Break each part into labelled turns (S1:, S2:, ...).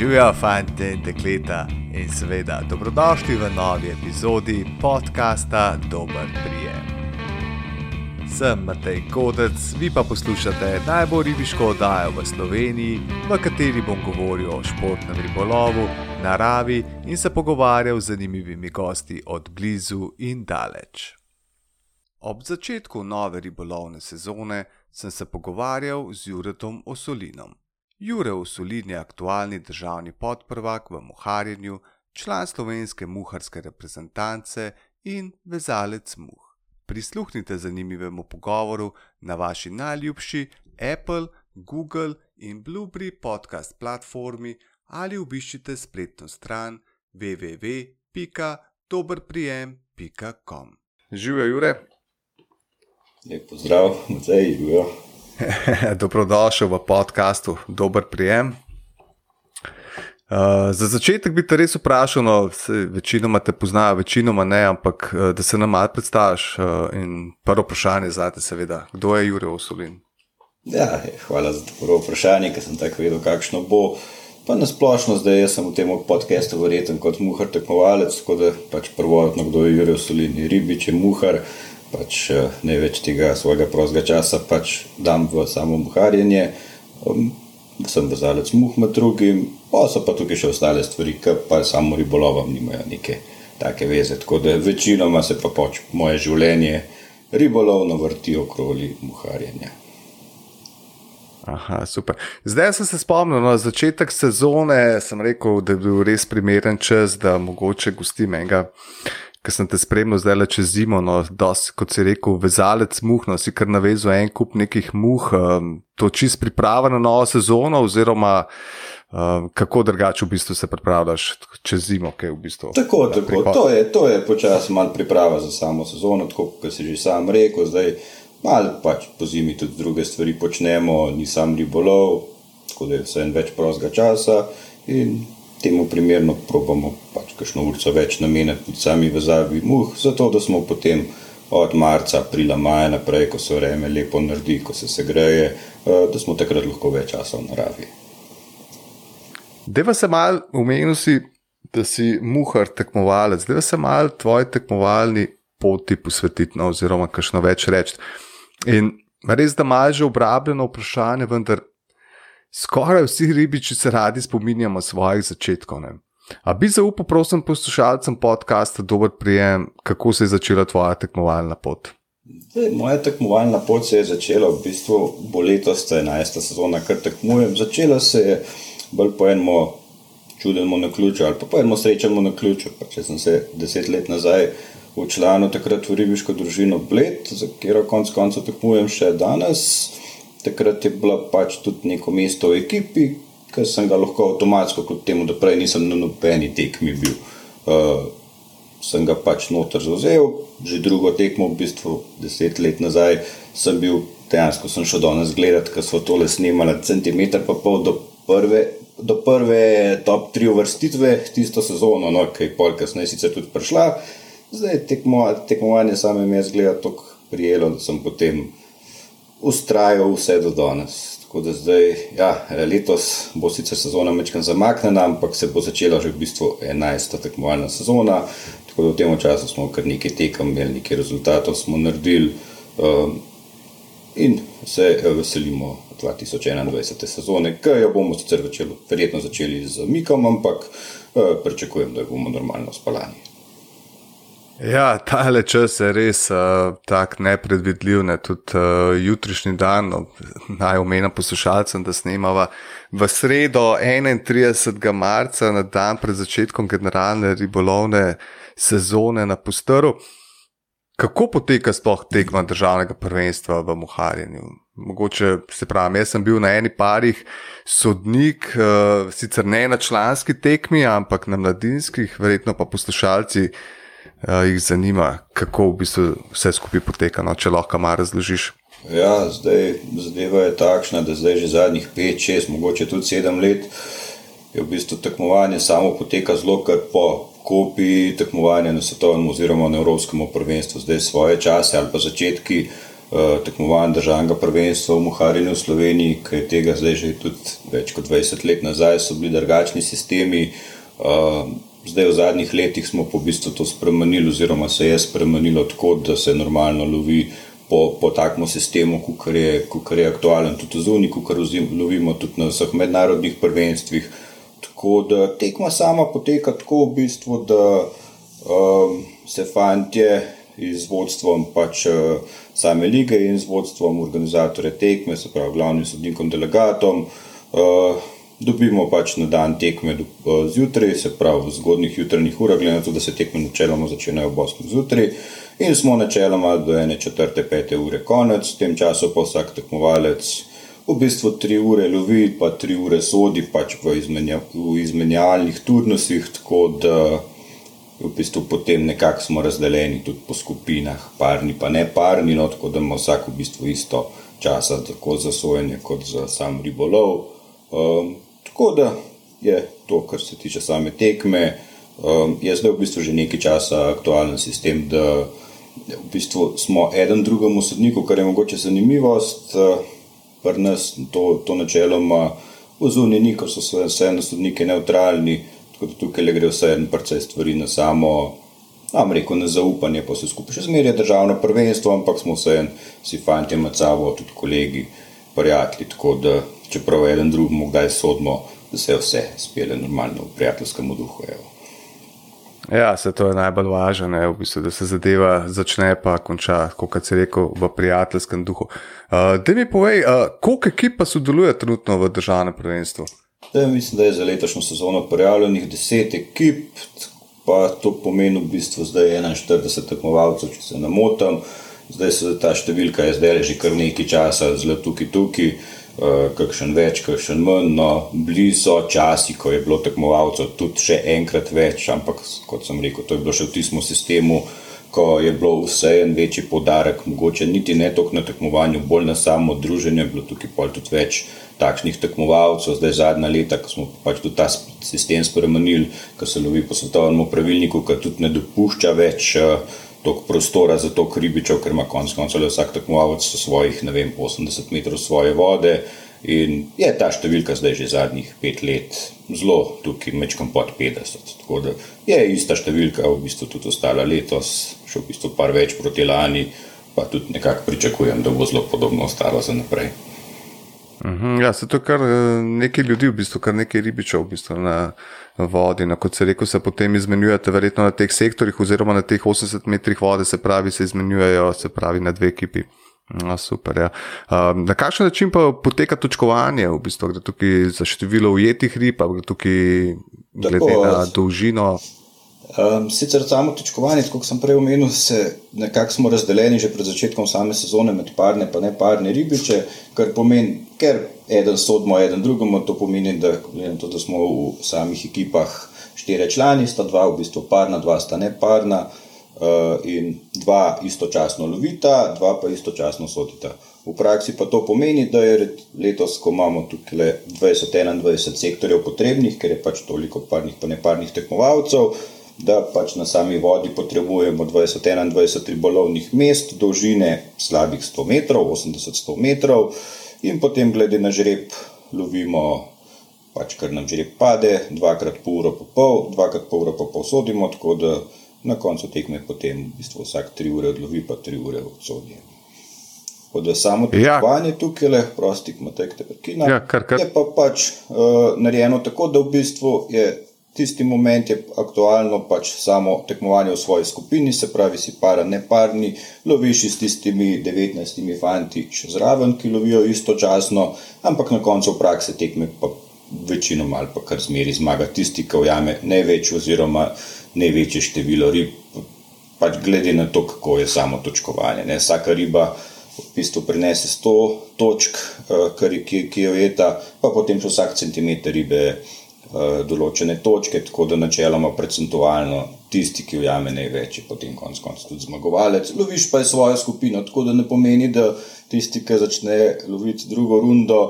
S1: Živijo fanti in dekleta in seveda dobrodošli v novi epizodi podcasta Dober prijem. Sem Matej Kodec, vi pa poslušate najbolj ribiško oddajo v Sloveniji, v kateri bom govoril o športnem ribolovu, naravi in se pogovarjal z zanimivimi gosti od blizu in daleč. Ob začetku nove ribolovne sezone sem se pogovarjal z Juretom Osolinom. Jure Osolin je aktualni državni podprvak v muharjenju, član slovenske muharske reprezentance in vezalec muh. Prisluhnite zanimivemu pogovoru na vaši najljubši Apple, Google in Blueberry podcast platformi ali obiščite spletno stran www.dobrprijem.com. Živijo, Jure.
S2: Lep pozdrav, zdaj živijo.
S1: Dobrodošel v podkastu, dober prijem. Uh, za začetek bi te res vprašal, no, večinoma te poznajo, večinoma ne, ampak uh, da se nam malo predstaviš. Uh, prvo vprašanje za te, seveda, kdo je Jurek Osolin?
S2: Ja, hvala za prvo vprašanje, ker sem tako vedel, kakšno bo. Pa na splošno zdaj sem v tem podkastu verjeten kot muhar tekmovalec, tako da pač prvotno, kdo je Jurek Osolin, je ribič, je muhar pač eh, največ tega svojega prostega časa pač dam v samo muharjenje, um, sem vezalec muh med drugim, pa so pa tukaj še ostale stvari, ki pa samo ribolovom nimajo neke take veze. Tako da večinoma se pa pač moje življenje ribolovno vrti okoli muharjenja.
S1: Aha, super. Zdaj sem se spomnil, na no, začetek sezone sem rekel, da je bil res primeren čas, da mogoče gostim enega ki sem te spremljal zdaj le čez zimo, no, dos, kot si rekel, vezalec muh, no, si kar navezal en kup nekih muh, um, to čist priprava na novo sezono, oziroma um, kako drugače v bistvu se pripravljaš čez zimo. V bistvu,
S2: tako, da, tako. To je, to je počasi manj priprava za samo sezono, tako kot si že sam rekel. Zdaj, malo pač po zimi tudi druge stvari počnemo, ni sam ribolov, tako da je vse en več prostega časa. In temu primerno probamo pač kakšno urco več nameniti sami vezavi muh, zato da smo potem od marca, aprila, maja naprej, ko se vreme lepo naredi, ko se segreje, eh, da smo takrat lahko več časa v naravi.
S1: Deva se mal umenil si, da si muhar tekmovalec, deva se mal tvoji tekmovalni poti posvetiti, no, oziroma kakšno več reči. In res, da imaš že obrabljeno vprašanje, vendar Skoraj vsi ribiči se radi spominjamo svojih začetkov. Ne? A bi zaupal, prosim, poslušalcem podcasta, dober prijem, kako se je začela tvoja tekmovalna pot?
S2: Zdaj, moja tekmovalna pot se je začela v bistvu letos, 11. sezona, kar tekmujem. Začela se je bolj po enem čudnem na ključu ali pa po enem srečnem na ključu. Pa če sem se deset let nazaj učlanil takrat v ribiško družino Bled, za katero konc koncev tekmujem še danes takrat je bilo pač tudi neko mesto v ekipi, ki sem ga lahko avtomatsko, kljub temu, da prej nisem na nobeni tekmi bil. Uh, sem ga pač noter zauzel, že drugo tekmo, v bistvu deset let nazaj, sem bil dejansko, sem šel danes gledati, ker so tole snimali centimeter pa pol do prve. Do prve top tri uvrstitve, tisto sezono, no, ki je pol kasneje sicer tudi prišla, zdaj tekmo, tekmovanje same mi je zgledalo tako prijelo, da sem potem ustrajal vse do danes. Tako da zdaj, ja, letos bo sicer sezona mečkam zamaknjena, ampak se bo začela že v bistvu 11. tekmovalna sezona. Tako da v tem času smo kar nekaj tekem, imeli nekaj rezultatov, smo naredili um, in se eh, veselimo 2021. sezone, ki jo bomo sicer začeli, verjetno začeli z Mikom, ampak uh, pričakujem, da bomo normalno spalani.
S1: Ja, ta le čas je res uh, tako nepredvidljiv. Ne? Tudi uh, jutrišnji dan, no, naj omenjam poslušalcem, da snemava v sredo 31. marca, na dan pred začetkom generalne ribolovne sezone na Pustaru. Kako poteka sploh tekma državnega prvenstva v Muharjenju? Mogoče se pravi, jaz sem bil na eni parih sodnik, uh, sicer ne na članski tekmi, ampak na mladinskih, verjetno pa poslušalci uh, jih zanima, kako v bistvu vse skupaj poteka, no, če lahko malo razložiš.
S2: Ja, zdaj zadeva je takšna, da zdaj že zadnjih 5, 6, mogoče tudi 7 let je v bistvu tekmovanje samo poteka zelo kar po kopiji tekmovanja na svetovnem oziroma na evropskem prvenstvu. Zdaj svoje čase ali pa začetki tekmovanj državnega prvenstva v Muharinu v Sloveniji, ki je tega zdaj že tudi več kot 20 let nazaj, so bili drugačni sistemi. Zdaj v zadnjih letih smo po bistvu to spremenili, oziroma se je spremenilo tako, da se normalno lovi po, po takem sistemu, kot je, je aktualen tudi zunaj, kot lovimo tudi na vseh mednarodnih prvenstvih. Tako da tekma sama poteka tako v bistvu, da um, se fantje z vodstvom pač, uh, same lige in z vodstvom organizatorja tekme, se pravi glavnim sodnikom, delegatom. Uh, Dobimo pač na dan tekme uh, zjutraj, se pravi v zgodnih jutranjih urah, glede na to, da se tekme načeloma začnejo ob 8. zjutraj in smo načeloma do 1. četrte, 5. ure konec, v tem času pa vsak tekmovalec v bistvu 3 ure lovi, pa 3 ure sodi pač v, izmenja, v izmenjalnih turnusih, tako da v bistvu potem nekako smo razdeljeni tudi po skupinah, parni pa ne parni, no, tako da ima vsak v bistvu isto časa, tako za sojenje kot za sam ribolov. Um, tako da je to, kar se tiče same tekme. Um, je zdaj v bistvu že nekaj časa aktualen sistem, da v bistvu smo eden drugemu sodniku, kar je mogoče zanimivost. Uh, Pri nas to, to načeloma zunini ni, ker so vseeno sodniki neutralni, tako da tukaj le gre vse en precej stvari na samo, nam reko, na zaupanje, pa se skupaj še zmeraj državno prvenstvo, ampak smo vseeno si fanti med sabo, tudi kolegi, prijatelji, tako da čeprav eden drugemu kdaj sodimo, da se vse spele normalno v prijateljskem duhu. Evo.
S1: Ja, se to je najbolj važno, v bistvu, da se zadeva začne pa konča, kot se reče, v prijateljskem duhu. Uh, da mi povej, uh, koliko ekip pa sodeluje trenutno v državnem prvenstvu?
S2: Da, mislim, da je za letošnjo sezono prijavljenih 10 ekip, pa to pomeni v bistvu zdaj 41 tekmovalcev, če se ne motim. Zdaj se ta številka je zdaj že kar nekaj časa, zelo tukaj tukaj. Eh, kakšen več, kakšen manj. No, bili so časi, ko je bilo tekmovalcev tudi še enkrat več, ampak kot sem rekel, to je bilo še v tistem sistemu, ko je bilo vse en večji podarek, mogoče niti ne toliko na tekmovanju, bolj na samo druženje, bilo tukaj pa tudi več takšnih tekmovalcev. Zdaj zadnja leta, ko smo pač tudi ta sistem spremenili, ko se lovi po svetovnem pravilniku, ki tudi ne dopušča več. Uh, toliko prostora za to ribičev, ker ima konec koncev vsak tekmovalec svojih, ne vem, 80 metrov svoje vode. In je ta številka zdaj že zadnjih pet let zelo tukaj, mečkam pod 50. Tako da je ista številka, v bistvu tudi ostala letos, še v bistvu par več proti lani, pa tudi nekako pričakujem, da bo zelo podobno ostalo za naprej.
S1: Mhm, ja, se to kar eh, nekaj ljudi, v bistvu, kar nekaj ribičev v bistvu na vodi. No, kot se reče, se potem izmenjujete, verjetno na teh sektorjih, oziroma na teh 80 metrih vode, se pravi, se izmenjujejo, se pravi, na dve ekipi. No, super, ja. um, na kakšen način pa poteka točkovanje, v bistvu, gre tukaj za število ujetih rib, gre tukaj glede Tako, na dolžino.
S2: Um, sicer samo točkovanje, kot sem prej omenil, se nekako smo razdeljeni že pred začetkom same sezone med parne in ne parne ribiče, kar pomeni, ker eden sodimo, eden drugemu, to pomeni, da, to, da smo v samih ekipah štiri člani, sta dva v bistvu parna, dva sta ne parna uh, in dva istočasno lovita, dva pa istočasno sodita. V praksi pa to pomeni, da je letos, ko imamo tukaj 20-21 sektorjev potrebnih, ker je pač toliko parnih in neparnih tekmovalcev da pač na sami vodi potrebujemo 20-21 ribolovnih mest, dolžine slabih 100 metrov, 80-100 metrov, in potem, glede na žreb, lovimo, pač kar nam žreb pade, dvakrat po uro, po pol, dvakrat po uro, po pol sodimo, tako da na koncu tekme potem v bistvu vsak 3 ure odlovi, pa 3 ure odsodi. Od samo tekmovanje ja. tukaj, le prosti, kot te prekina. Ja, kar, kar. Je pa pač uh, narejeno tako, da v bistvu je tisti moment je aktualno pač samo tekmovanje v svoji skupini, se pravi, si para neparni, loviš s tistimi 19 fanti še zraven, ki lovijo istočasno, ampak na koncu prakse tekme pa večino ali pa kar zmeri zmaga tisti, ki ujame največ oziroma največje število rib, pač glede na to, kako je samo točkovanje. Ne? Vsaka riba v bistvu prinese 100 točk, eh, ki, ki jo je ta, pa potem še vsak centimeter ribe. Eh, določene točke, tako da načeloma procentualno tisti, ki ujame največ, je potem konec koncev tudi zmagovalec. Loviš pa je svojo skupino, tako da ne pomeni, da tisti, ki začne loviti drugo rundo,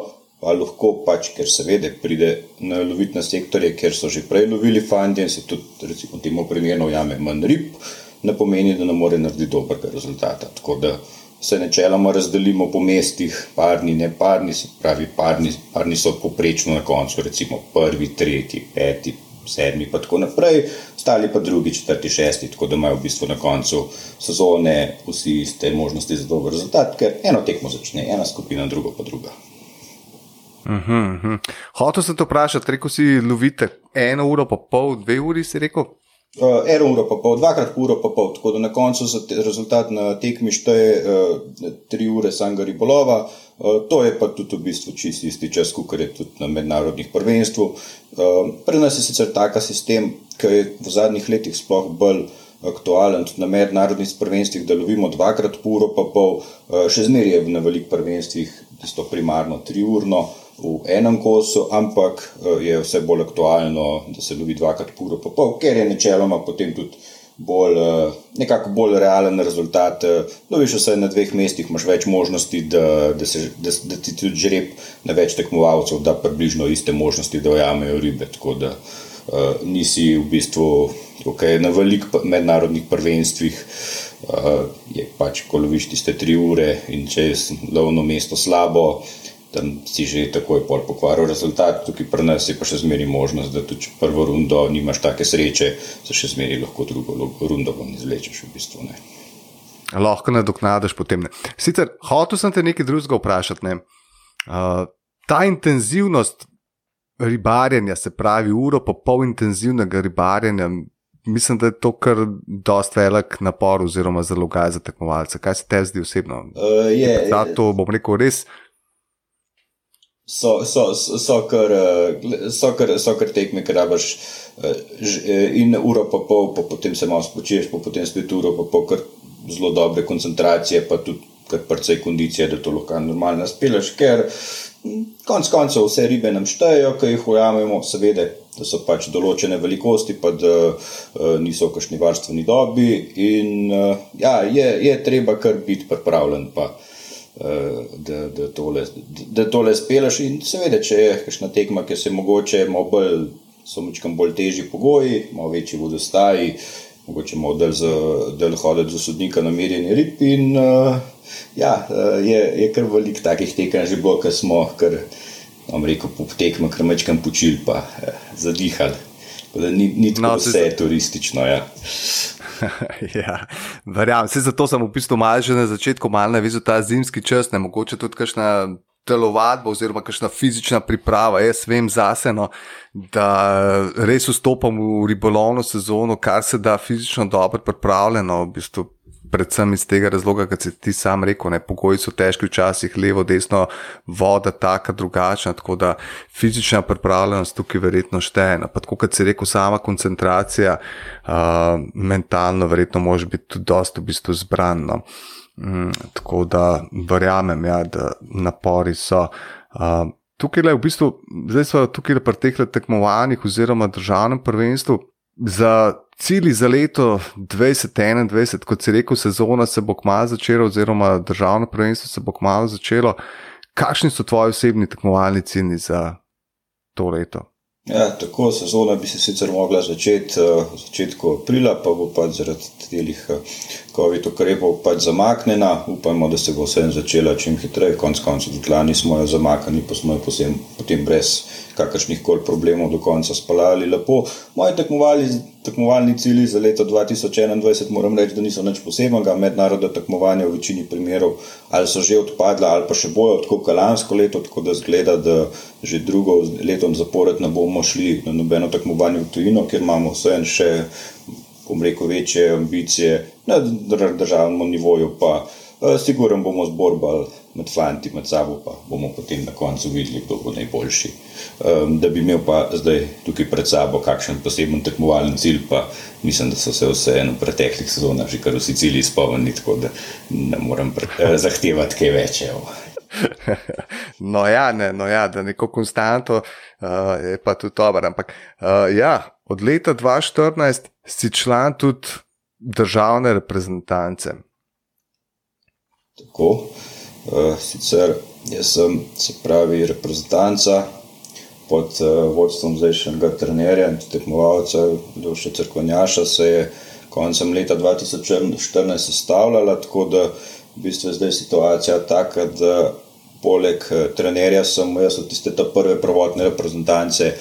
S2: pa lahko pač, ker seveda pride na loviti na sektorje, ker so že prej lovili fandi in se tudi, recimo, temu primerno ujame manj rib, ne pomeni, da ne more narediti dobrega rezultata. Tako da se načeloma razdelimo po mestih, parni, ne parni, se pravi, parni, parni so poprečno na koncu, recimo prvi, tretji, peti, sedmi, pa tako naprej, ostali pa drugi, četrti, šesti, tako da imajo v bistvu na koncu sezone vsi iste možnosti za dober rezultat, ker eno tekmo začne ena skupina, drugo pa druga.
S1: Uh -huh, uh -huh. Hotel sem te vprašati, rekel si, lovite eno uro, pa pol, dve uri, si rekel.
S2: Uh, eno uro, pa pol, dvakrat uro, pa pol. Tako da na koncu za te, rezultat na tekmi šteje uh, tri ure samega ribolova. Uh, to je pa tudi v bistvu čisti isti čas, kot je tudi na mednarodnih prvenstvih. Uh, Pri nas je sicer taka sistem, ki je v zadnjih letih sploh bolj aktualen, tudi na mednarodnih prvenstvih, da lovimo dvakrat uro, pa pol, uh, še zmeraj je na velikih prvenstvih, tisto primarno tri urno v enem kosu, ampak eh, je vse bolj aktualno, da se lovi dvakrat po pol, ker je načeloma potem tudi bolj, eh, nekako bolj realen rezultat. Eh, loviš vse na dveh mestih, imaš več možnosti, da, da, se, da, da ti tudi žreb na več tekmovalcev, da približno iste možnosti, da ojamejo ribe. Tako da uh, nisi v bistvu okay, na velikih mednarodnih prvenstvih. Uh, je pač, ko loviš tiste tri ure in če je lovno mesto slabo, uh, tam si že takoj pokvaril rezultat, tukaj pri nas je pa še zmeri možnost, da tudi prvo rundo nimaš take sreče, se še zmeri lahko drugo rundo vam izvlečeš v bistvu. Ne.
S1: Lahko nadoknadiš potem. Ne. Sicer, hotel sem te nekaj drugega vprašati. Ne. Uh, ta intenzivnost ribarjenja, se pravi, uro pa pol intenzivnega ribarjenja, mislim, da je to kar dost velik napor oziroma zalogaj za tekmovalce. Kaj se te zdi osebno?
S2: Uh, je,
S1: Zato bom rekel res
S2: so, so, so, kar, eh, so, kar, so kar tekme, ki rabaš eh, eh, in uro pa pol, pa potem se malo spočiješ, pa potem spet uro pa pol, kar zelo dobre koncentracije, pa tudi kar precej kondicije, da to lahko normalno. Speleš, ker konc koncev vse ribe nam štejejo, ki jih ujamemo, seveda, da so pač določene velikosti, pa da uh, niso v kakšni varstveni dobi in uh, ja, je, je treba kar biti pripravljen pa uh, da, da, tole, da tole spelaš. In seveda, če je kakšna tekma, ki se mogoče malo bolj, so močkam bolj težji pogoji, malo večji vodostaji, mogoče malo del, za, del hoditi za sodnika na merjenje rib. In uh, ja, uh, je, je kar velik takih tekem že bilo, ker smo, kar vam rekel, po tekmi, kar mečkam počil, pa uh, zadihali. Ni, ni tako no, vse se... turistično. Ja.
S1: ja, verjamem. Zato sem v bistvu malo že na začetku malo navezal ta zimski čas, ne mogoče tudi kakšna telovadba oziroma kakšna fizična priprava. Jaz vem zaseno, da res vstopam v ribolovno sezono, kar se da fizično dobro pripravljeno. V bistvu predvsem iz tega razloga, ker si ti sam rekel, ne, pogoji so težki, včasih levo, desno, voda taka drugačna, tako da fizična pripravljenost tukaj verjetno šteje. No, pa tako kot si rekel, sama koncentracija, uh, mentalno verjetno može biti tudi dosto v bistvu zbrano. Mm, tako da verjamem, ja, da napori so. Uh, tukaj je v bistvu, zdaj smo tukaj pri teh tekmovanjih oziroma državnem prvenstvu za cilji za leto 2021, kot si rekel, sezona se bo kmalo začela, oziroma državno prvenstvo se bo kmalo začelo. Kakšni so tvoji osebni tekmovalni cilji za to leto?
S2: Ja, tako sezona bi se sicer mogla začeti uh, v začetku aprila, pa bo pač zaradi teh uh, COVID ukrepov pač zamaknjena. Upajmo, da se bo vse začela čim hitreje. Konec koncev, tudi lani smo jo zamaknili, pa smo jo posem, potem brez kakršnih koli problemov do konca spalali lepo. Moji tekmovali tekmovalni cilji za leto 2021, moram reči, da niso nič posebnega. Mednarodna tekmovanja v večini primerov ali so že odpadla, ali pa še bojo, tako kot lansko leto, tako da zgleda, da že drugo leto zapored ne bomo šli na nobeno tekmovanje v tujino, ker imamo vse en še, bom rekel, večje ambicije na državnem nivoju, pa uh, siguren bomo zborbali med fanti, med sabo, pa bomo potem na koncu videli, kdo bo najboljši. Um, da bi imel pa zdaj tukaj pred sabo kakšen poseben tekmovalni cilj, pa mislim, da so se vseeno v preteklih sezonah že kar vsi cilji izpolnili, tako da ne morem eh, zahtevati kaj več.
S1: No, ja, ne, no, ja, da neko konstanto uh, je pa tudi dobro. Ampak uh, ja, od leta 2014 si član tudi državne reprezentance.
S2: Tako. Uh, sicer jaz sem, se pravi, reprezentanca pod uh, vodstvom zdajšnjega trenerja in tekmovalca, Duša Crkvenjaša, se je koncem leta 2014 sestavljala, tako da v bistvu je zdaj situacija taka, da poleg eh, trenerja sem jaz od tiste prve prvotne reprezentance,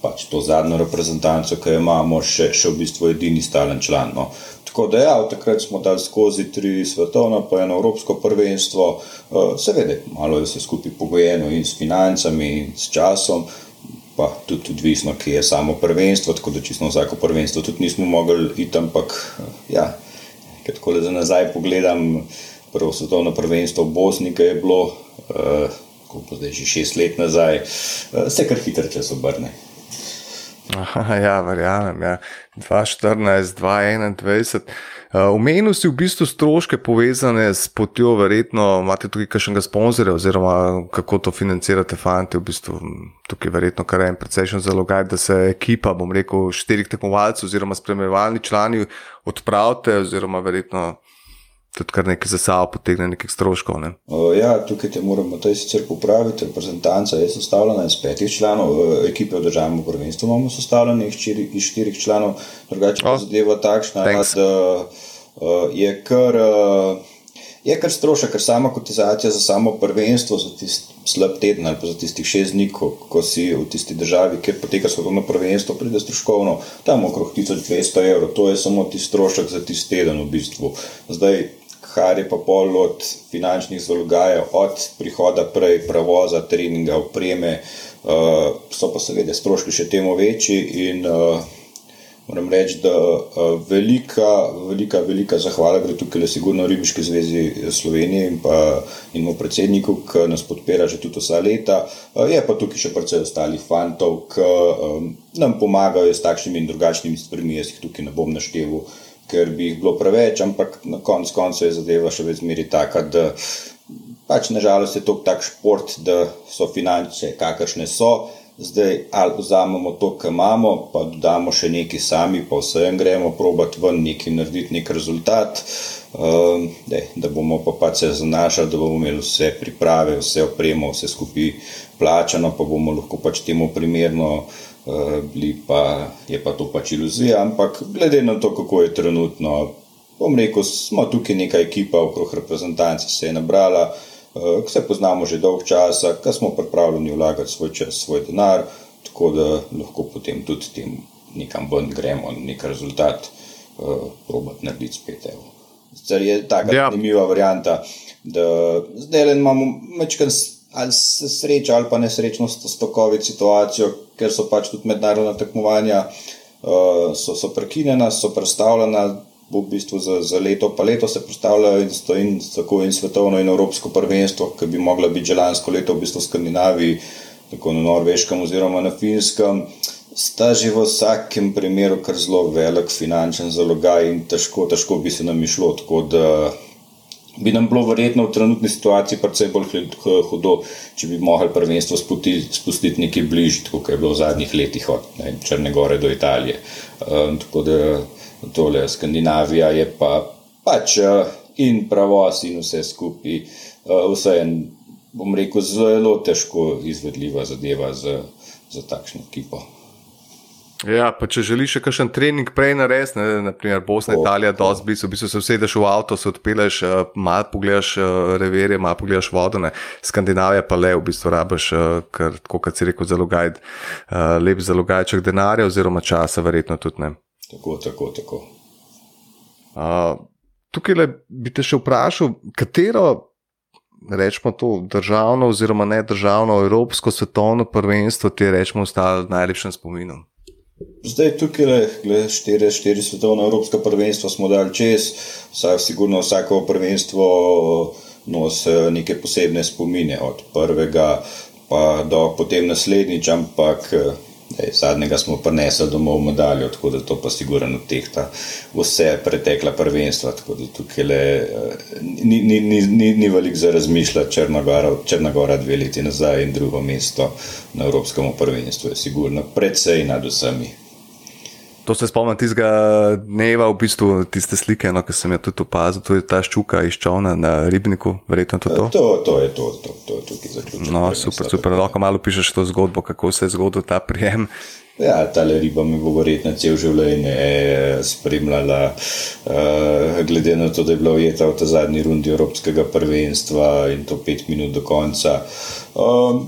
S2: pač to zadnjo reprezentanco, ki jo imamo, še, še v bistvu edini stalen član. No. Tako da, ja, takrat smo dali skozi tri svetovna, pa eno evropsko prvenstvo, uh, seveda, malo je vse skupaj pogojeno in s financami, in s časom, pa tudi odvisno, ki je samo prvenstvo, tako da čisto vsako prvenstvo tudi nismo mogli iti, ampak ja, ker tako le za nazaj pogledam, prvo svetovno prvenstvo v Bosni, ki je bilo, ko pa zdaj že šest let nazaj, uh, se kar hitro čas obrne.
S1: Aha, ja, verjamem. Ja. 2014, 2021. Umenil si v bistvu stroške povezane s potjo, verjetno imate tukaj kakšnega sponzorja, oziroma kako to financirate, fanti. V bistvu tukaj je verjetno kar en precejšen zalogaj, da se ekipa, bom rekel, štirih tekmovalcev oziroma spremljevalni člani odpravite, oziroma verjetno tudi kar nekaj za sabo potegne nekih stroškov. Ne?
S2: Uh, ja, tukaj te moramo tudi sicer popraviti. Reprezentanca je sestavljena iz petih članov, ekipe v državnem prvenstvu imamo sestavljene iz, štiri, iz štirih članov, drugače pa oh, zadeva takšna, thanks. da uh, je kar. Uh, Je kar strošek, ker sama kotizacija za samo prvenstvo, za tisti slab teden ali za tistih šest dni, ko, ko si v tisti državi, kjer poteka svetovno prvenstvo, pride stroškovno, tam okrog 1200 evrov, to je samo ti strošek za tisti teden v bistvu. Zdaj, kar je pa pol od finančnih zalogajev, od prihoda prej, prevoza, treninga, opreme, uh, so pa seveda stroški še temu večji. In uh, moram reči, da uh, velika, velika, velika zahvala gre tukaj le sigurno Ribiški zvezi Slovenije in pa in mu predsedniku, ki nas podpira že tudi vsa leta. Uh, je pa tukaj še precej ostalih fantov, ki um, nam pomagajo s takšnimi in drugačnimi stvarmi, jaz jih tukaj ne bom našteval ker bi jih bilo preveč, ampak na koncu konca je zadeva še vedno taka, da pač nažalost je to tak šport, da so finance, kakršne so. Zdaj, ali vzamemo to, kar imamo, pa dodamo še nekaj sami, pa vsem gremo, probati ven nekaj narediti, nek rezultat, um, dej, da bomo pa pač se zanašali, da bomo imeli vse priprave, vse opremo, vse skupaj plačano, pa bomo lahko pač temu primerno uh, pa, je pa to pač iluzija, ampak glede na to, kako je trenutno, bom rekel, smo tukaj neka ekipa okrog reprezentance, se je nabrala, ki se poznamo že dolg časa, ki smo pripravljeni vlagati svoj čas, svoj denar, tako da lahko potem tudi tem nekam ven gremo, nek rezultat, probati narediti spet. Zdaj je taka ja. zanimiva varianta, da zdaj imamo večkrat ali srečo ali pa nesrečnost s takovo situacijo, ker so pač tudi mednarodna tekmovanja, uh, so, so prekinjena, so predstavljena. V bistvu za, za leto, pa leto se predstavljajo in, in tako in svetovno in evropsko prvenstvo, ki bi mogla biti že lansko leto v bistvu v Skandinaviji, tako na Norveškem oziroma na Finskem. Sta že v vsakem primeru kar zelo velik finančen zalogaj in težko, težko bi se nam išlo. Tako da bi nam bilo verjetno v trenutni situaciji precej bolj hudo, če bi mogli prvenstvo spustiti, spustiti nekaj bližje, kot je bilo v zadnjih letih od ne, Črne Gore do Italije. Um, tako da tole Skandinavija je pa pač uh, in pravos in vse skupaj, uh, vse en, bom rekel, zelo težko izvedljiva zadeva za, za takšno ekipo.
S1: Ja, pa če želiš še kakšen trening prej narediti, ne, naprimer Bosna, oh, Italija, oh. dosti blizu, v bistvu se usedeš v avto, se odpeleš, uh, malo pogledaš uh, reverje, malo pogledaš vodene, Skandinavija pa le, v bistvu rabaš, uh, ker, kot si rekel, zalogaj, lep zalogajček denarja oziroma časa, verjetno tudi ne.
S2: Tako, tako, tako.
S1: Uh, tukaj le, bi te še vprašal, katero, rečemo to, državno oziroma ne državno, evropsko svetovno prvenstvo ti je, rečemo, ostalo najlepšem spominom?
S2: Zdaj, tukaj le štiri, štiri svetovna evropska prvenstva smo dali čez, vsak, sigurno vsako prvenstvo nosi neke posebne spomine, od prvega pa do potem naslednjič, ampak zadnjega smo prinesli domov medaljo, tako da to pa sigurno tehta vse pretekla prvenstva, tako da tukaj le ni, ni, ni, ni, ni velik za razmišljati, Črnagora, Črnagora dve leti nazaj in drugo mesto na evropskem prvenstvu je sigurno predvsej nad vsemi.
S1: To se spomnim tistega dneva, v bistvu tiste slike, no, ki sem jo tudi opazil, to je ta ščuka iz čovna na ribniku, verjetno to.
S2: To, to, to je to, to, to je tukaj zaključeno.
S1: No, super, super, lahko malo pišeš to zgodbo, kako se je zgodil ta prijem.
S2: Ja, ta riba mi bo verjetno cel življenje eh, spremljala, uh, glede na to, da je bila ujeta v ta zadnji rundi Evropskega prvenstva in to pet minut do konca. Uh,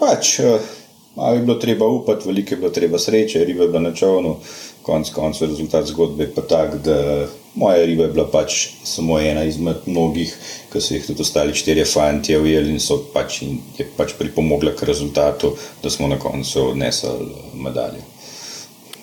S2: pač, uh, malo je bilo treba upati, veliko je bilo treba sreče, riba je bila na čovnu, konc koncev rezultat zgodbe je pa tak, da moja riba je bila pač samo ena izmed mnogih, ki so jih tudi ostali štirje fanti ujeli in so pač, in je pač pripomogla k rezultatu, da smo na koncu odnesli medaljo.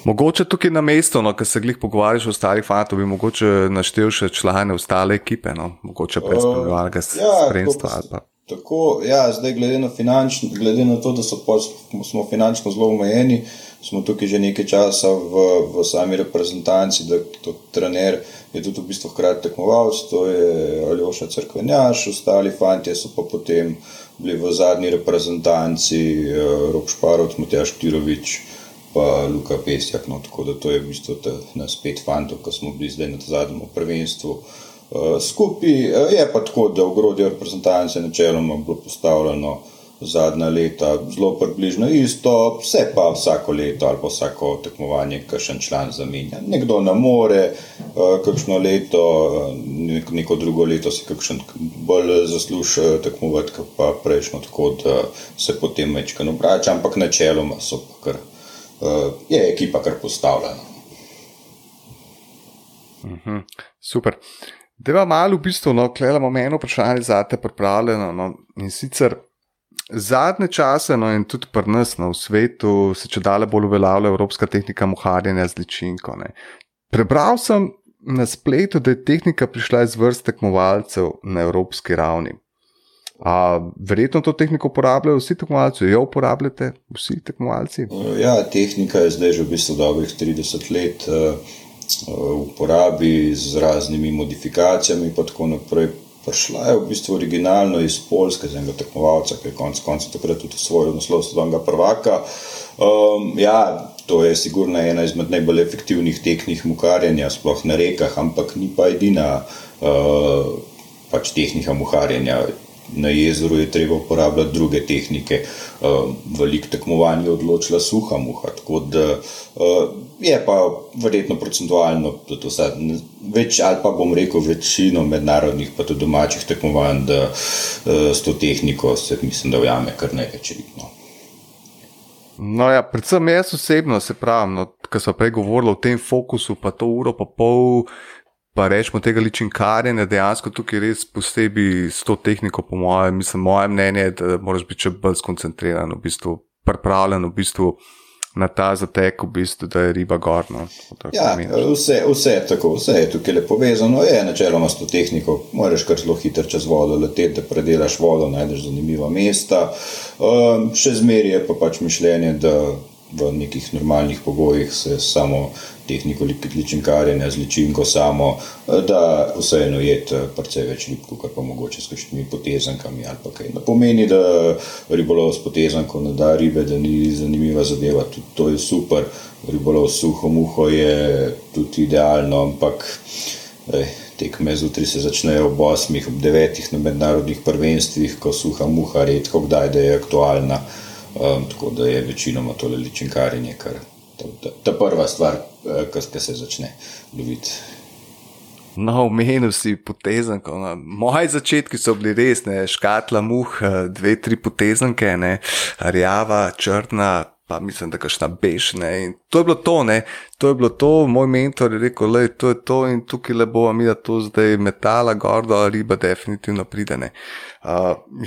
S1: Mogoče tukaj na mestu, no, ki se glih pogovarjaš o ostalih fantov, bi mogoče naštel še člane ostale ekipe, no, mogoče predstavljalnega uh, ja, spremstva ali pa.
S2: Tako, ja, zdaj, glede na, finanč, glede na to, da pol, smo finančno zelo omejeni, smo tukaj že nekaj časa v, v sami reprezentanci, da to trener je tudi v bistvu hkrati tekmovalec, to je Aljoša Crkvenjaš, ostali fanti so pa potem bili v zadnji reprezentanci, eh, Rok Šparov, Matjaš Tirovič, pa Luka Pesjak. No, tako da to je v bistvu nas pet fantov, ki smo bili zdaj na zadnjem prvenstvu. Eh, skupaj. Eh, je pa tako, da v grodju reprezentance načeloma bilo postavljeno zadnja leta zelo približno isto, vse pa vsako leto ali pa vsako tekmovanje, kakšen član zamenja. Nekdo ne more, eh, kakšno leto, neko drugo leto si kakšen bolj zasluži tekmovati, pa prejšnjo, tako da se potem večkrat obrača, ampak načeloma so pa kar, je ekipa kar postavljena.
S1: Mhm, super. Da ima malo v bistvu, no, klej imamo eno vprašanje za te pripravljeno. No, in sicer zadnje čase, no, in tudi pri nas no, v svetu, se če dalje bolj uveljavlja evropska tehnika muharjenja z ličinko. Ne. Prebral sem na spletu, da je tehnika prišla iz vrst tekmovalcev na evropski ravni. A, verjetno to tehniko uporabljajo vsi tekmovalci, jo uporabljate vsi tekmovalci?
S2: Ja, tehnika je zdaj že v bistvu dobrih 30 let. Uh, uporabi z raznimi modifikacijami in tako naprej. Prišla je v bistvu originalno iz Poljske, z enega tekmovalca, ki je konec konca takrat tudi svoj naslov svetovnega prvaka. Um, ja, to je sigurno ena izmed najbolj efektivnih tehnik muharjenja, sploh na rekah, ampak ni pa edina uh, pač tehnika muharjenja na jezeru je treba uporabljati druge tehnike. Uh, Veliko tekmovanj je odločila suha muha. Tako da uh, je pa verjetno procentualno, to sad, več ali pa bom rekel večino mednarodnih, pa tudi domačih tekmovanj, da uh, s to tehniko se mislim, da vjame kar nekaj ribno.
S1: No, ja, predvsem jaz osebno se pravim, no, kar smo prej govorili o tem fokusu, pa to uro, pa pol pa rečemo tega ličinkarjenja, dejansko tukaj res posebej s to tehniko, po mojem, mislim, moje mnenje je, da moraš biti še bolj skoncentriran, v bistvu, pripravljen v bistvu. Na ta zatek, v bistvu, da je riba gorna.
S2: Ja, vse, vse je tako, vse je tukaj lepo povezano. Je načeloma s to tehniko, moraš kar zelo hitro čez vodo leteti, da predelaš vodo, najdeš zanimiva mesta. Um, še zmeraj je pa pač mišljenje, da v nekih normalnih pogojih se samo tehniko ličinkarjenja z ličinko samo, da vseeno jed precej več ribko, kar pa mogoče s kakšnimi potezankami ali pa kaj. Ne pomeni, da ribolov s potezanko ne da ribe, da ni zanimiva zadeva, tudi to je super. Ribolov s suho muho je tudi idealno, ampak ej, tekme zjutraj se začnejo ob 8, ob 9 na mednarodnih prvenstvih, ko suha muha redko kdaj da je aktualna. Um, tako da je večinoma to ličinkarjenje, kar je ta prva stvar, eh, ki se začne loviti.
S1: No, omenil si potezanko. No. Moji začetki so bili res, ne, škatla muh, eh, dve, tri potezanke, ne, rjava, črna, pa mislim, da kašna beš. Ne. In to je bilo to, ne. to je bilo to, moj mentor je rekel, da je to in tukaj le bo, mi da to zdaj metala, gordo, riba definitivno pride. Ne. Uh,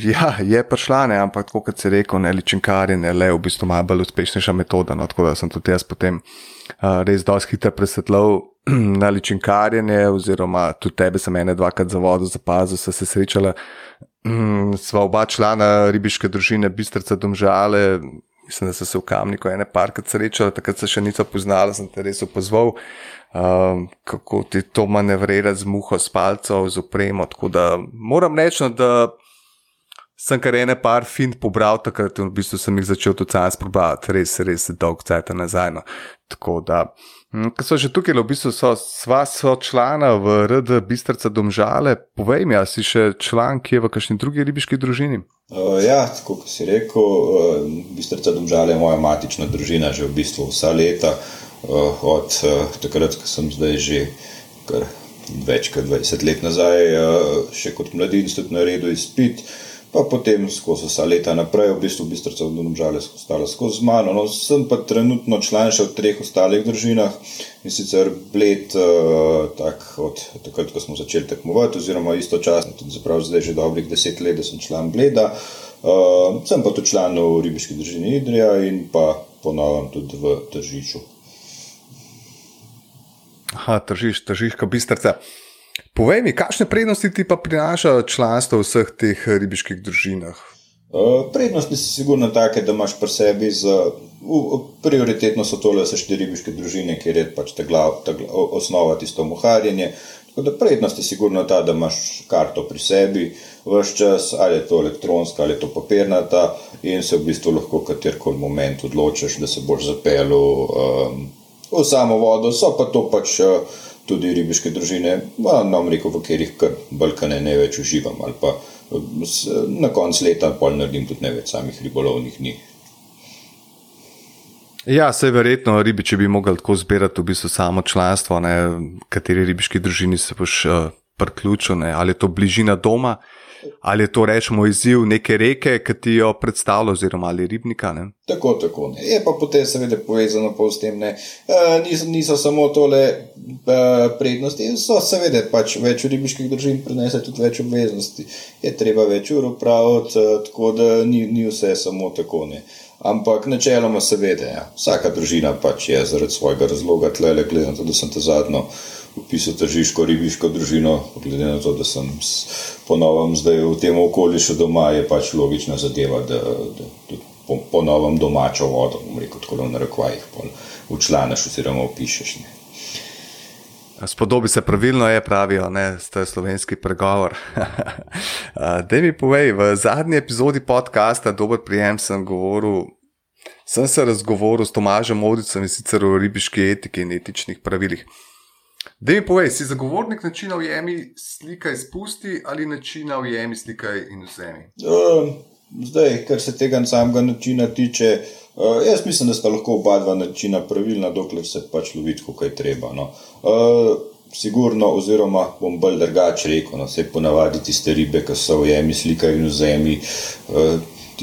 S1: ja, je prišla, ne, ampak tako kot se je rekel, ne ličinkarje, ne le v bistvu malo bolj uspešnejša metoda. No, tako da sem tudi jaz potem uh, res dosti hitro presetlal na ličinkarjenje, oziroma tudi tebe sem ene dvakrat za vodo zapazil, so se srečala. Sva oba člana ribiške družine, bistrca domžale, mislim, da so se v kamniku ene parkrat srečala, takrat se še niso poznala, sem te res opozval, um, kako ti to manevrira z muho, s palcem, z opremo. Tako da moram reči, no, da sem kar ene par fin pobral, takrat v bistvu sem jih začel tudi sam sprobati, res, res dolg cajt nazaj. No. Tako da, hm, ko so že tukaj, v bistvu so sva so člana v RD Bistrca Domžale, povej mi, a si še član, ki je v kakšni drugi ribiški družini?
S2: Uh, ja, tako kot si rekel, uh, Bistrca Domžale je moja matična družina že v bistvu vsa leta, uh, od uh, takrat, ko sem zdaj že kar več kot 20 let nazaj, uh, še kot mladinec tudi naredil izpit. Uh, pa potem skozi vsa leta naprej, v bistvu v Domžale ostala skozi mano. No, sem pa trenutno član še v treh ostalih družinah in sicer bled, uh, tak, od takrat, ko smo začeli tekmovati, oziroma istočasno, tudi zdaj že dobrih deset let, da sem član bleda. Uh, sem pa tudi član v ribiški družini Idrija in pa ponovno tudi v Tržiču.
S1: Aha, tržiš, tržiš, kot bistrca. Povej mi, kakšne prednosti ti pa prinaša članstvo v vseh teh ribiških družinah?
S2: Uh, prednosti so sigurno take, da imaš pri sebi, za, uh, prioritetno so tole vse štiri ribiške družine, kjer je pač ta glav, ta glav, osnova tisto muharjenje. Tako da prednost je sigurno ta, da imaš karto pri sebi, vse čas, ali je to elektronska ali je to papirnata, in se v bistvu lahko v katerkoli moment odločiš, da se boš zapeljal um, v samo vodo. So pa to pač. Uh, tudi ribiške družine, nam reko, v katerih kar Balkane ne več uživam, ali pa na koncu leta pa naredim tudi največ samih ribolovnih dni.
S1: Ja, se je verjetno, ribiči bi mogli tako zbirati v bistvu samo članstvo, ne, kateri ribiški družini se boš uh, priključil, ali je to bližina doma, Ali je to rečemo izziv neke reke, ki ti jo predstavlja, oziroma ali ribnika? Ne?
S2: Tako, tako. Ne. Je pa potem seveda povezano pa s tem, e, niso, niso samo tole e, prednosti, so seveda pač več ribiških družin prenese tudi več obveznosti. Je treba več ur upraviti, e, tako da ni, ni vse samo tako. Ne. Ampak načeloma seveda, ja. vsaka družina pač je zaradi svojega razloga tle, gledam, da sem te zadnjo upisal tržiško ribiško družino, glede na to, da sem ponovno zdaj v tem okolišu doma, je pač logična zadeva, da, da, da ponovno domačo vodo, rekel, tako rekvajih, v članeš oziroma opišeš. Ne.
S1: Spodobi se pravilno, je pravijo, ne, to je slovenski pregovor. da mi povej, v zadnji epizodi podcasta, dober prijem, sem govoril, sem se razgovoril s Tomažem Modicem in sicer o ribiški etiki in etičnih pravilih. Da mi povej, si zagovornik načina ujemi slikaj spusti ali načina ujemi slikaj in vzemi?
S2: Uh, zdaj, kar se tega samega načina tiče, uh, jaz mislim, da sta lahko oba dva načina pravilna, dokler se pač lovi, kako je treba. No. Uh, Sigurno, oziroma bom bolj drugače rekel, no, se ponavadi tiste ribe, ki so v jemi, slikajo in v zemi,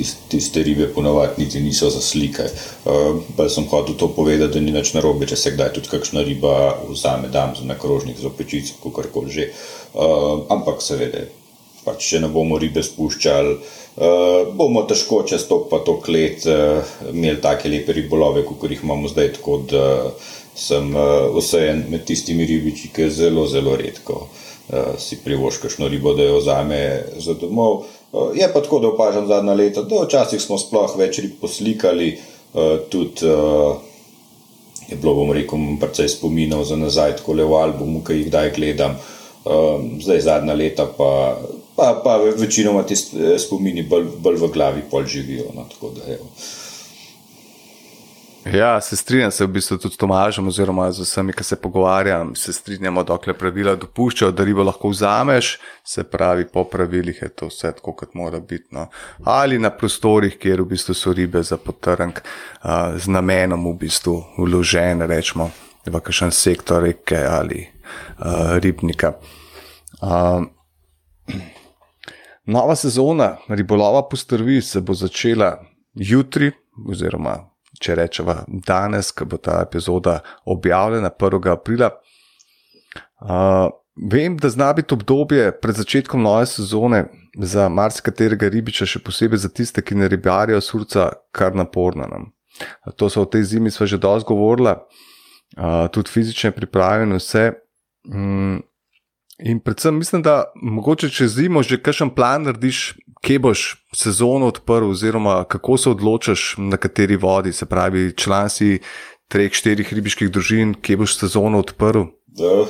S2: uh, tiste ribe ponovadi niti niso za slike. Uh, pa sem hotel to povedati, da ni več narobe, če se kdaj tudi kakšna riba vzame, dam za nekrožnik, za pečico, kako koli že. Uh, ampak seveda, pač, če ne bomo ribe spuščali, uh, bomo težko čez to pa to klet uh, imeli take lepe ribolove, kot jih imamo zdaj. Tako da sem uh, vsejen med tistimi ribiči, ki zelo, zelo redko. Uh, si privoščil kakšno ribo, da jo vzame za domov. Je pa tako, da opažam zadnja leta, da včasih smo sploh več poslikali, eh, tudi eh, je bilo, bom rekel, precej spominov za nazaj, tako le v albumu, ki jih kdaj gledam. Eh, zdaj zadnja leta pa, pa, pa večinoma ti spomini bolj, bolj v glavi pol živijo. No, tako da, evo.
S1: Ja, se strinjam se v bistvu tudi s Tomažem, oziroma z vsemi, ki se pogovarjam. Se strinjamo, dokler pravila dopuščajo, da ribo lahko vzameš, se pravi, po pravilih je to vse tako, kot mora biti. No. Ali na prostorih, kjer v bistvu so ribe za potrnk, uh, z namenom v bistvu vložene, rečemo, v kakšen sektor reke ali uh, ribnika. Uh, nova sezona ribolova postrvi se bo začela jutri, oziroma če rečemo danes, ko bo ta epizoda objavljena 1. aprila. Uh, vem, da zna biti obdobje pred začetkom nove sezone za marsikaterega ribiča, še posebej za tiste, ki ne ribarijo surca, kar naporno nam. To so v tej zimi sva že dosti govorila, uh, tudi fizične priprave in vse. Um, In predvsem mislim, da mogoče čez zimo že kakšen plan narediš, kje boš sezono odprl, oziroma kako se odločiš, na kateri vodi, se pravi, član si treh, štirih ribiških družin, kje boš sezono odprl.
S2: Da,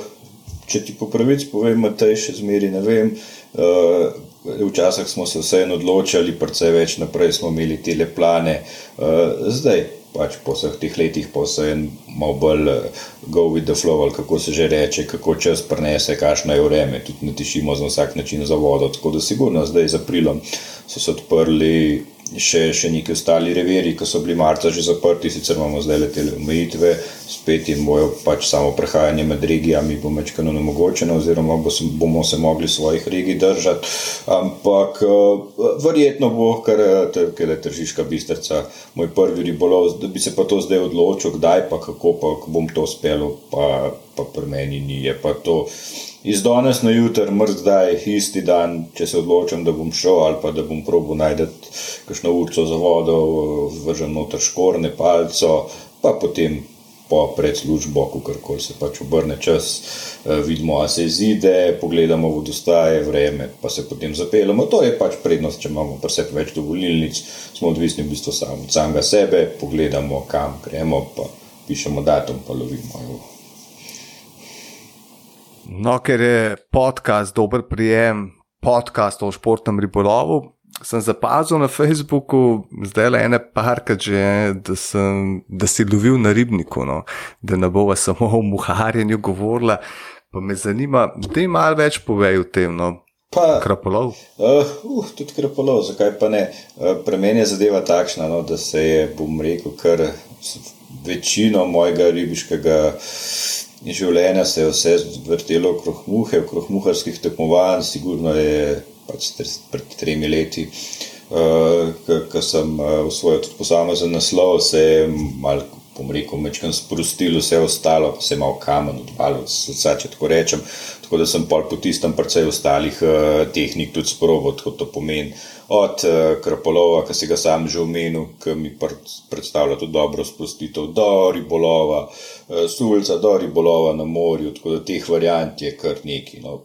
S2: če ti po pravici povem, da te še zmeri ne vem. Uh, Včasih smo se vseeno odločili, precej več naprej smo imeli te plane, zdaj pač po vseh teh letih pa se en malo bolj go with the flow, ali kako se že reče, kako čas prenese, kakšno je vreme, tudi ne tišimo za vsak način za vodo. Tako da sigurno zdaj z aprilom so se odprli še, še neki ostali reveri, ki so bili marca že zaprti, sicer imamo zdaj letele omejitve, spet jim bojo pač samo prehajanje med regijami, bo mečkano nemogočeno, oziroma bo se, bomo se mogli svojih regij držati. Ampak verjetno bo, ker je tržiška bistrca moj prvi ribolov, da bi se pa to zdaj odločil, kdaj pa kako pa bom to uspel, pa, pa pri meni ni. Je pa to iz danes na jutr, mrz zdaj, isti dan, če se odločim, da bom šel ali pa da bom probo najti kakšno urco za vodo, vržem noter škorne palco, pa potem po predslužbo, kako se pač obrne čas, eh, vidimo, a se zide, pogledamo vodostaje, vreme, pa se potem zapeljemo. To je pač prednost, če imamo pa vse več dovolilnic, smo odvisni v bistvu samo od samega sebe, pogledamo, kam gremo, pa pišemo datum, pa lovimo. Jo.
S1: No, ker je podcast dober prijem, podcast o športnem ribolovu. Sem zapazil na Facebooku, zdaj le ene parke, že, da, sem, da si lovil na ribniku, no, da ne bova samo o muharjenju govorila. Pa me zanima, da jim malo več povej o tem. No. Pa, krapolov.
S2: Uh, uh, tudi krapolov, zakaj pa ne? Uh, Pri meni je zadeva takšna, no, da se je, bom rekel, kar večino mojega ribiškega življenja se je vse vrtelo okrog muhe, okrog muharskih tekmovanj, sigurno je pač pred tremi leti, uh, ko sem uh, osvojil tudi posamezen naslov, se je malo, bom rekel, mečkam sprostil, vse ostalo, pa se je malo kamen odvalil, srca, če tako rečem. Tako da sem pol po tistem precej ostalih uh, tehnik tudi sprobo, kot to pomeni. Od uh, krapolova, ki si ga sam že omenil, ki mi predstavlja tudi dobro sprostitev, do ribolova, uh, sulca, do ribolova na morju, tako da teh variant je kar neki. No.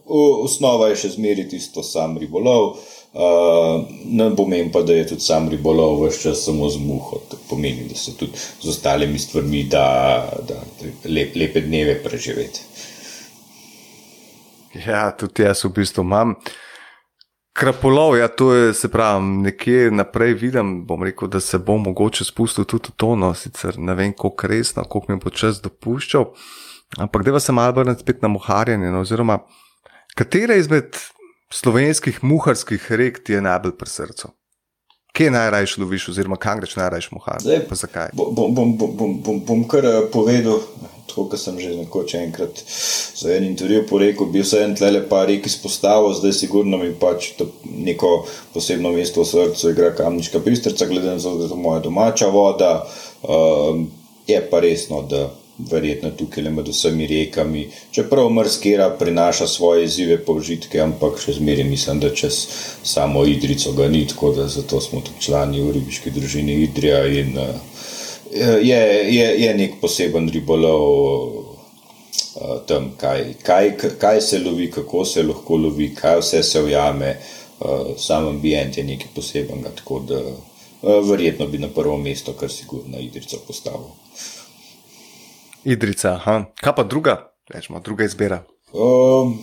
S2: Osnova je še zmeri tisto sam ribolov. Uh, ne pomeni pa, da je tudi sam ribolov vse čas samo z muho. To pomeni, da se tudi z ostalimi stvarmi da, da lep, lepe dneve preživeti.
S1: Ja, tudi jaz v bistvu imam. Krapolov, ja, to je, se pravi, nekje naprej vidim, bom rekel, da se bom mogoče spustil tudi to, no, sicer ne vem, koliko resno, koliko mi bo čas dopuščal. Ampak da se malo vrnem spet na muharjenje, no, oziroma katere izmed slovenskih muharskih rek ti je najbolj pri srcu? Kje najraje loviš, oziroma kam greš najraje muhariti? Zakaj?
S2: Bom, bom, bom, bom, bom, bom kar eh, povedal, tako kot sem že nekoč enkrat za en intervju porekel, bil sem tle le par rek izpostavil, zdaj sigurno mi pač neko posebno mesto v srcu igra kamniška bistrca, glede na to, da je to moja domača voda. Um, je pa resno, da verjetno tukaj le med vsemi rekami, čeprav mrskera prinaša svoje izzive, požitke, ampak še zmeraj mislim, da čez samo Idrico ga ni, tako da zato smo tudi člani v ribiški družini Idrija in uh, je, je, je nek poseben ribolov uh, tam, kaj, kaj, kaj se lovi, kako se lahko lovi, kaj vse se ujame. Uh, sam ambient je nekaj posebenega, tako da uh, verjetno bi na prvo mesto, kar si ga na Idrico postavil.
S1: Idrica, aha. kaj pa druga, rečemo, druga izbira?
S2: Um,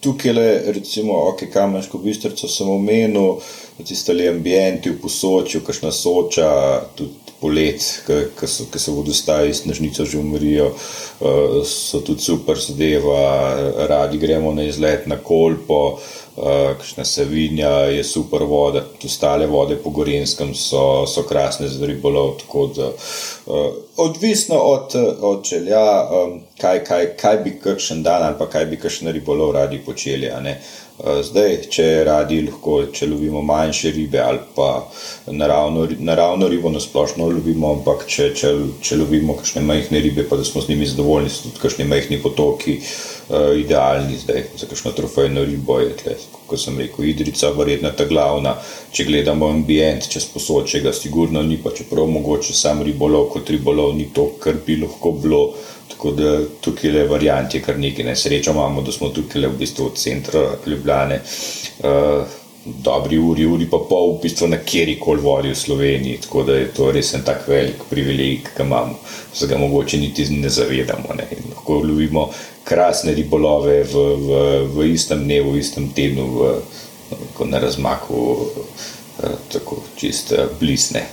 S2: Tukaj le, recimo, ok, kamensko bistrico sem omenil, tiste le ambienti v posočju, kakšna soča, tudi polet, ki se vodostaji snežnico že umorijo, uh, so tudi super zadeva, radi gremo na izlet na kolpo, uh, kakšna savinja je super voda, tudi ostale vode po Gorenskem so, so krasne za ribolov. Da, uh, odvisno od, od želja, kaj, kaj, kaj bi kakšen dan ali pa kaj bi kakšen ribolov radi počeli. Eh, zdaj, če radi lahko, če lovimo manjše ribe ali pa naravno, naravno ribo, na splošno lovimo, ampak če, če, če lovimo kakšne majhne ribe, pa da smo z njimi zadovoljni, so tudi kakšni majhni potoki uh, idealni zdaj za kakšno trofejno ribo. Je tle, kot sem rekel, idrica, verjetno ta glavna. Če gledamo ambient, če sposočega, sigurno ni pa čeprav mogoče sam ribolov kot ribolov, ni to, kar bi lahko bilo. Tako da tukaj je variant, je kar nekaj nesreča imamo, da smo tukaj v bistvu od centra Ljubljane. Uh, Dobri uri, uri pa pol, v bistvu na kjeri koli vodi v Sloveniji, tako da je to res en tak velik privilegij, ki ga imamo, se ga mogoče niti ne zavedamo. Ne. Lahko lovimo krasne ribolove v, v, v istem dnevu, v istem tednu, v na razmaku uh, tako čiste blisne.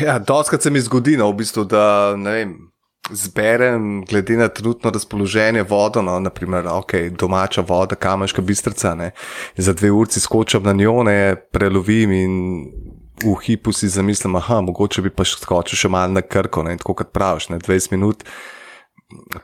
S1: Ja, Doskrat se mi zgodi, no, v bistvu, da ne vem. Zberem, glede na trenutno razpoloženje, vodo, no, naprimer, okay, domača voda, kamenška bistrica. Ne, za dve uri skočim na njo, ne, prelovim in v hipu si zamislim, da mogoče bi pa skočil še malo na krko. Ne, tako kot praviš, ne, 20 minut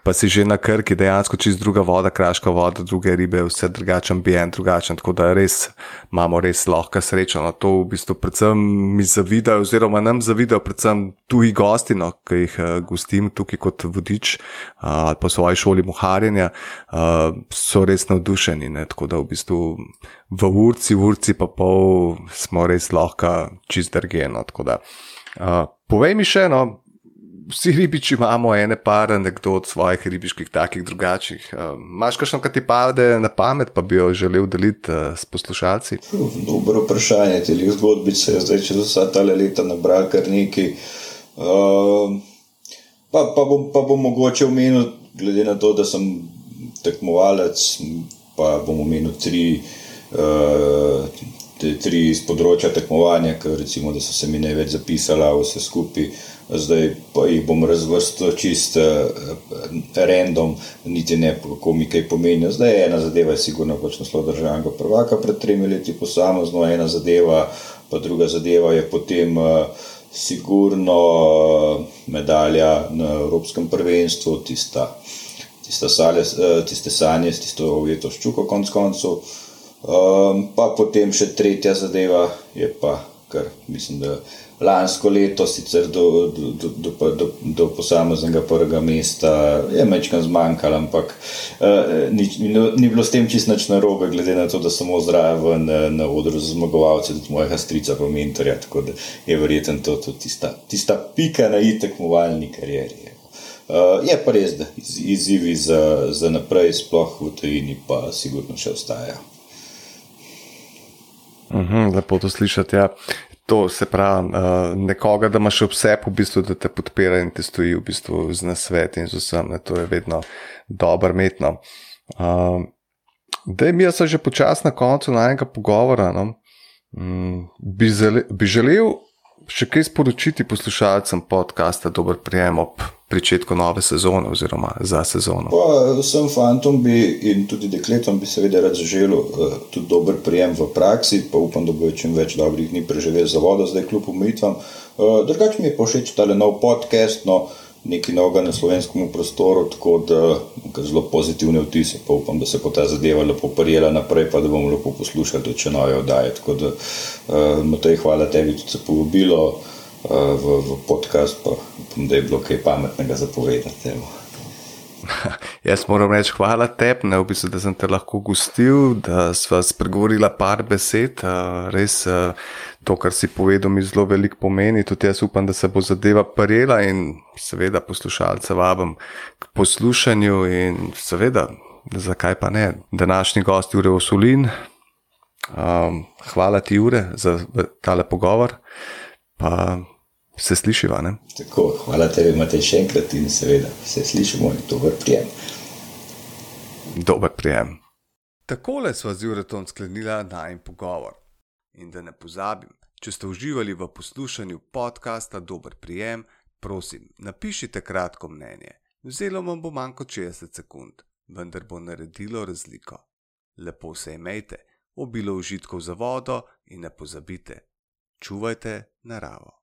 S1: pa si že na krki, dejansko čist druga voda, kraška voda, druge ribe, vse drugačen, ambient drugačen. Tako da res imamo res lahko srečo. No, to v bistvu predvsem mi zavidajo, oziroma nam zavidajo, predvsem tuji gosti, no, ki jih uh, gostim tukaj kot vodič uh, ali pa svoje šoli muharjenja, uh, so res navdušeni. Ne, tako da v bistvu v urci, v urci pa pol smo res lahko čist drgeno. Uh, povej mi še eno, vsi ribiči imamo ene par anekdot svojih ribiških, takih drugačnih. Uh, Máš kakšno, kar ti pade na pamet, pa bi jo želel deliti uh, s poslušalci?
S2: Dobro vprašanje, te ljudje zgodbice, zdaj če so vsa ta leta nabrali kar neki. Uh, pa, pa, bom, pa bom mogoče omenil, glede na to, da sem tekmovalec, pa bom omenil tri. Uh, Tri iz področja tekmovanja, ki recimo, so se mi največ zapisala, vse skupaj, zdaj pa jih bom razvrstil čisto uh, random, niti ne kako mi kaj pomeni. Zdaj ena zadeva je sigurno pač naslov državnega prvaka pred tremi leti posamezno, ena zadeva, pa druga zadeva je potem uh, sigurno uh, medalja na Evropskem prvenstvu, tista, tista sale, tiste sanje, tisto ovjeto ščuko konc koncev. Um, pa potem še tretja zadeva je pa, kar mislim, da lansko leto, sicer do, do, do, do, do posameznega prvega mesta, je mečkam zmanjkalo, ampak uh, ni, ni, ni bilo s tem čist nič narobe, glede na to, da samo zraven na, na odru za zmagovalce, tudi mojega strica, pa mentorja. Tako da je verjetno to tudi tista, tista pika na itekmovalni karieri. Uh, je pa res, da iz, izzivi za, za naprej, sploh v tujini, pa sigurno še ostajajo.
S1: Uhum, lepo to slišati. Ja. To se pravi, uh, nekoga, da imaš vse, v bistvu, da te podpira in te stoji v bistvu z nasvet in z vsem, ne, to je vedno dobro metno. Uh, da, mi smo že počasi na koncu najnega pogovora. No? Um, bi, zale, bi želel še kaj sporočiti poslušalcem podcasta Dober prijem ob pričetku nove sezone oziroma za sezono?
S2: Pa, vsem fantom bi in tudi dekletom bi seveda rad zaželel uh, tudi dober prijem v praksi, pa upam, da bo čim več dobrih dni preživel za vodo, zdaj kljub umritvam. Uh, Drugač mi je pa všeč tale nov podcast. No, nekaj novega na slovenskem prostoru, tako da zelo pozitivne vtise. Pa upam, da se bo ta zadeva lepo prijela naprej, pa da bomo lepo poslušali tudi če nove oddaje. Tako da, uh, Matej, hvala tebi, da si povabilo uh, v, v podcast, pa upam, da je bilo kaj pametnega zapovedati.
S1: Jaz moram reči hvala tebi, v bistvu, da sem te lahko gostil, da sva spregovorila par besed. Uh, res uh, to, kar si povedal, mi zelo veliko pomeni. Tudi jaz upam, da se bo zadeva prijela in seveda poslušalce vabim k poslušanju in seveda, zakaj pa ne, današnji gost Jure Osulin. Um, hvala ti, Jure, za tale pogovor. Pa se slišiva. Ne?
S2: Tako, hvala tebi, imate še enkrat in seveda se slišimo in dober prijem.
S1: Dober prijem. Takole sva z Juretom sklenila najmen pogovor. In da ne pozabim, če ste uživali v poslušanju podcasta Dober prijem, prosim, napišite kratko mnenje. Vzelo vam bo manj kot 60 sekund, vendar bo naredilo razliko. Lepo se imejte, obilo užitkov za vodo in ne pozabite, čuvajte naravo.